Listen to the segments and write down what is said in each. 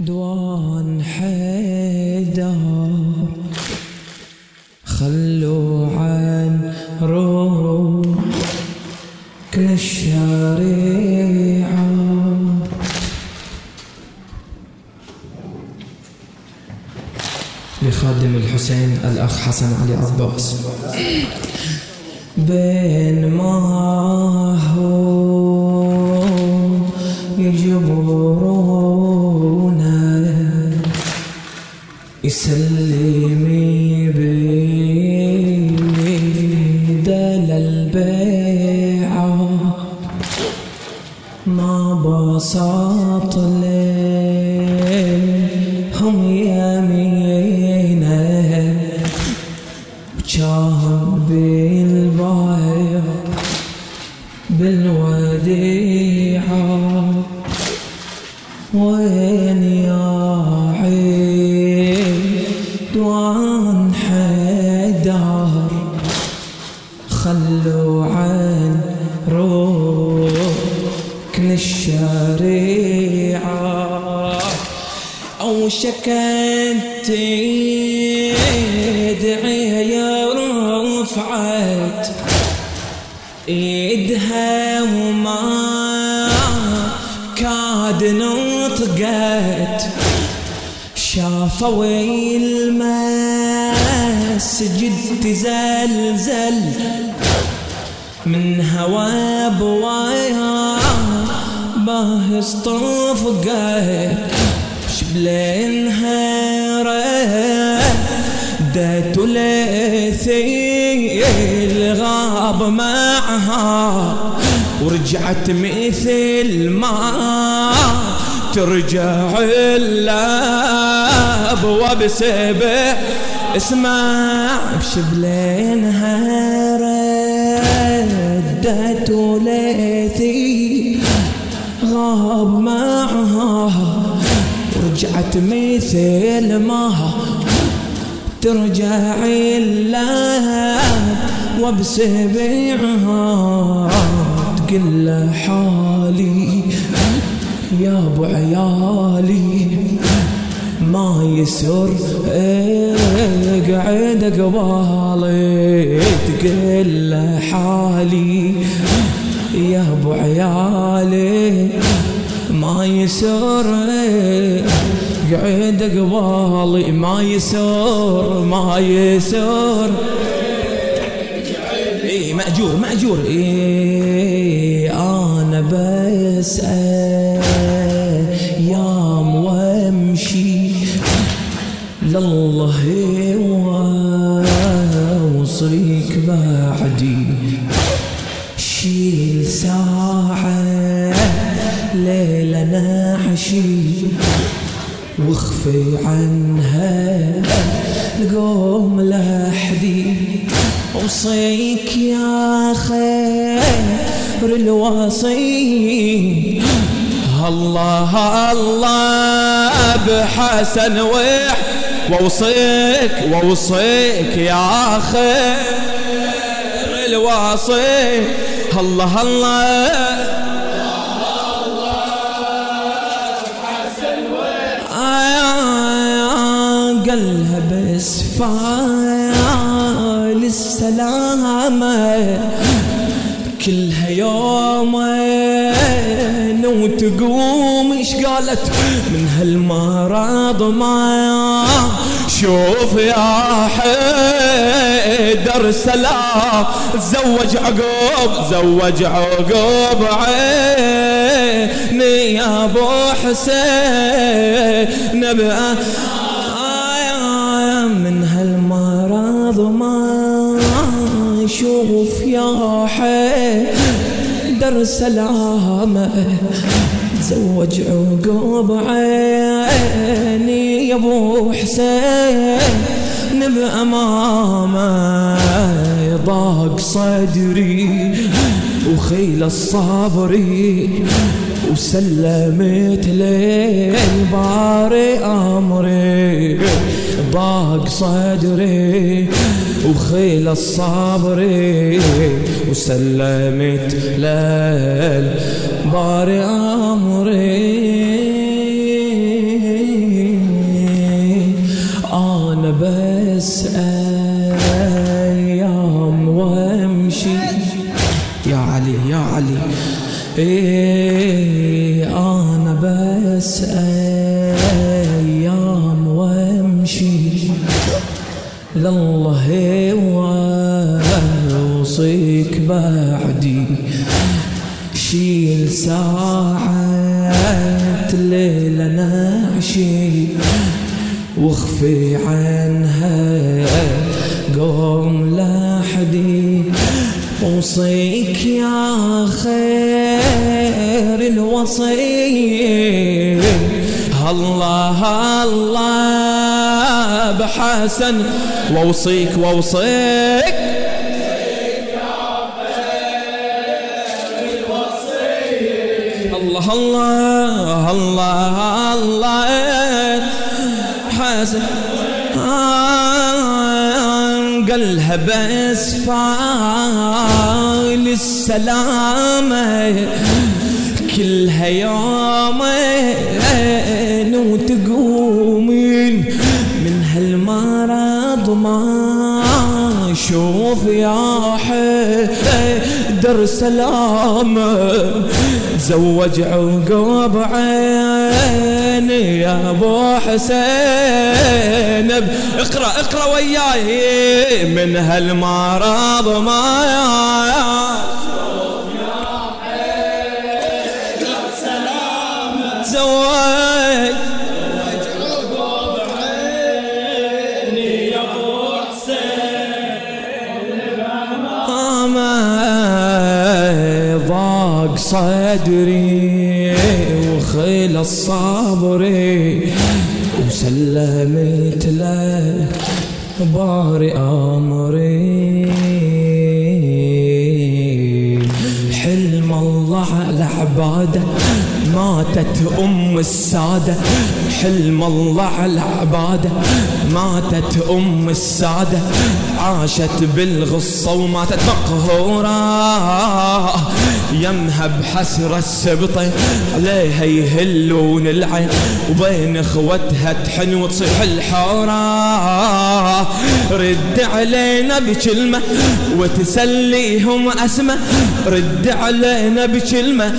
دوان حيدر خلوا عن روح كل الشريعة لخادم الحسين الأخ حسن علي عباس. بين ما هو يسلمي بدل البيعة. ما بساط عن ركن الشريعة. أو شكت تدعي يا رفعت إيدها وما كاد نطقت. شافوا المسجد تزلزل من هوا بوايا باه اصطفقت شبلينها ردت ليثي الغاب معها ورجعت مثل ما ترجع اللاب وبسبع اسمع بشبلينها ردت ليثي غاب معها ورجعت مثل ما ترجع اللاب وبسبعها تقل حالي يا أبو عيالي. ما يسر. اقعد قبالي تقل حالي. يا أبو عيالي ما يسر. قعد قبالي ما يسر ما يسر. إي مأجور مأجور. إي أنا بس ساعة ليلة نحشي واخفي عنها القوم لحدي. أوصيك يا خير الوصي. الله الله بحسن وح وأوصيك وأوصيك يا خير الوصي. الله الله. قالها بس فال السلامة. كلها يومين وتقوم إيش قالت؟ من هالمرض ما شوف يا حيدر سلام تزوج عقوب تزوج عقوب عيني يا أبو حسين نبقى من هالمرض ما أشوف يا حيدر سلامه تزوج عقوب عيني يا أبو حسين. بأمامه ضاق صدري وخيل الصبري وسلمت للباري أمري. ضاق صدري وخيل صبري وسلمت ليل باري أمري أنا بس أيام وامشي. يا علي يا علي. إيه أنا بس أيام لله وصيك بعدي. شيل ساعة ليلة نعشي واخفي عنها قوم لحدي اوصيك يا خير الوصي. الله الله. بحسن وأوصيك وأوصيك. الله الله الله الله. حسن. قالها بس فايل السلامة. كلها يومين ما شوف يا حيدر سلامة تزوج عقوب عيني يا أبو حسين. اقرأ اقرأ وياي من هالمرض ما تزوج صدري وخلص صبري وسلمت له باري أمري. حلم الله على عبادة ماتت أم السادة. حلم الله على عبادة ماتت أم السادة. عاشت بالغصة وماتت مقهوره يمها بحسرة السبطة عليها يهلون العين. وبين إخوتها تحن وتصيح الحورة رد علينا بكلمة وتسليهم أسمة. رد علينا بكلمة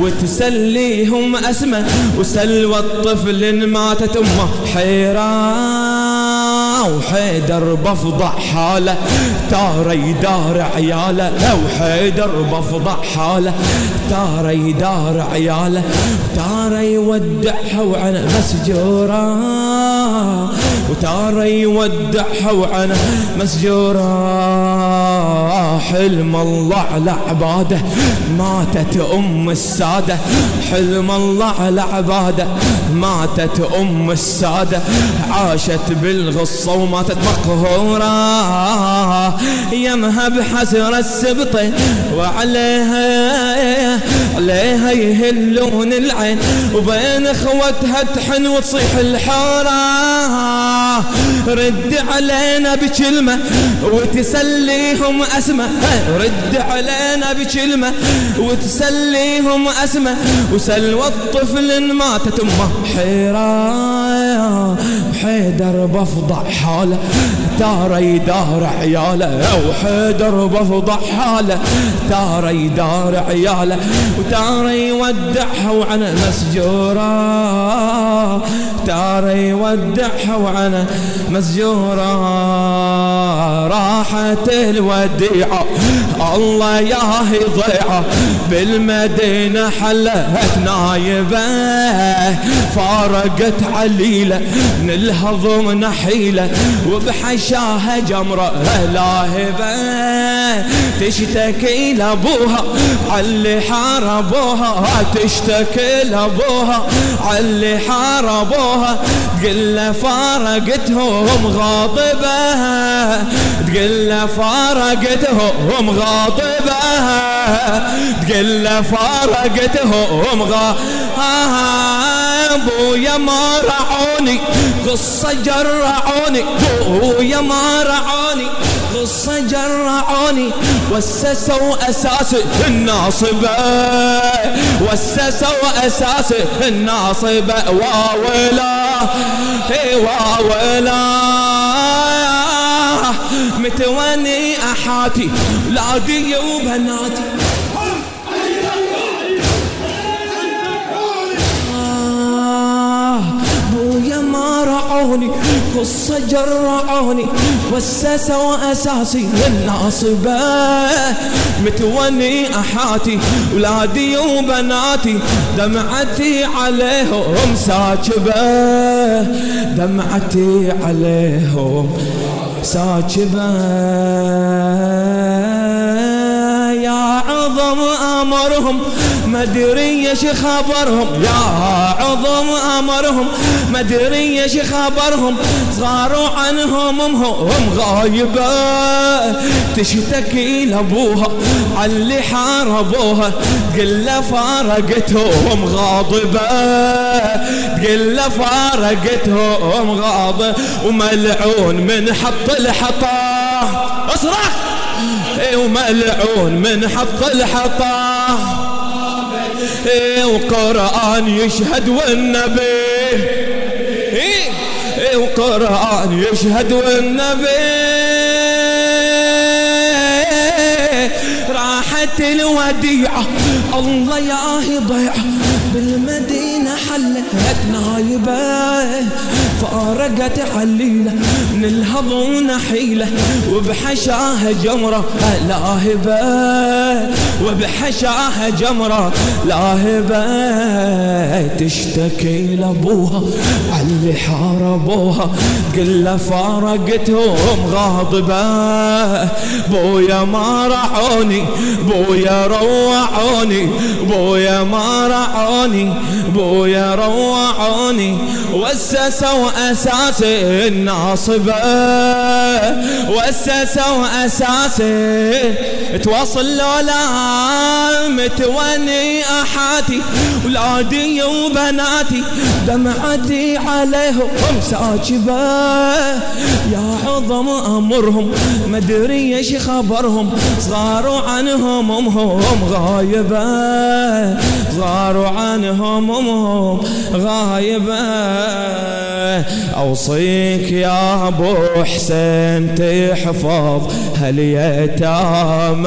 وتسليهم أسمة. وسلوى الطفل ماتت أمه حيران. وحيدر بفضح حاله تارى يدار عياله. لو حيدر بفضح حاله تارى يدار عياله. تارى يودعها وعنا مسجورة. وتارى يودعها وعنا مسجورة. حلم الله على عباده ماتت أم السادة. حلم الله على عباده ماتت أم السادة. عاشت بالغصة وماتت مقهورة. يمها بحسر السبطة وعليها عليها يهلون العين. وبين إخوتها تحن وتصيح رد علينا بكلمة وتسليهم أسمة رد علينا بكلمة وتسليهم أسمة وسلوى الطفل ماتت أمه حيرة حيدر بفضح حاله تارى يدار عياله. وحيدر بفضح حاله تارى يدار عياله. وتارى يودعها وعنا مسجورة تارى يودعها وعنا مسجورة. راحت الوديعة الله ياهي ضيعة بالمدينة حلت نايبة فارقت عليلة. من الهضم نحيلة وبحشاها جمرة لاهبة تشتكي لأبوها علي حاربوها تشتكي لأبوها علي حاربوها تقول له فارقتهم غاضبة تقول له فارقتهم غاضبة. تقول له فارقتهم ابويا ما رعوني قصة جرعوني ابويا ما رعوني قصة جرعوني وسسوا أساس الناصبة وسسوا أساس الناصبة واولا واولا متوني أحاتي ولادي وبناتي بويا ما رعوني قصة جرعوني وسسوا أساسي الناصبة متوني أحاتي ولادي وبناتي دمعتي عليهم ساكبة. دمعتي عليهم ساكبة. عظم أمرهم مدري إيش خبرهم. يا عظم أمرهم مدري إيش خبرهم. صاروا عنهم هم غايبة. تشتكي لأبوها اللي حاربوها. تقل فارقتهم غاضبة. تقل فارقتهم غاضبة. وملعون من حط الحطاة. اصرخ وملعون من حط الحطاه وقرآن يشهد والنبي. وقرآن يشهد والنبي. راحت الوديعة. الله يا ضيعة. بالمدينة حلت نايبة فأرقت عليلة من الهضون حيلة. وبحشاها جمرة لاهبة. وبحشاها جمرة لاهبة. تشتكي لأبوها اللي حاربوها قل فارقتهم غاضبة. بويا ما رعوني بويا روعوني بويا ما رعوني بويا روعوني. وسسوا أساس الناصبة. وسسوا أساس تواصل لولا متوني أحاتي. ولادي وبناتي دمعتي عليهم ساكبة يا عظم أمرهم مدري إيش خبرهم. صاروا عنهم هم غايبة. صاروا عنهم هم غايبة. أوصيك يا أبو حسين تحفظ هاليتامى.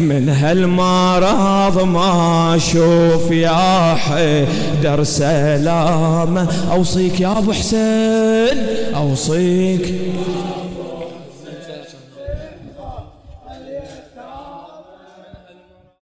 من هالمرض ما أشوف يا حيدر سلامة. أوصيك يا أبو حسين أوصيك.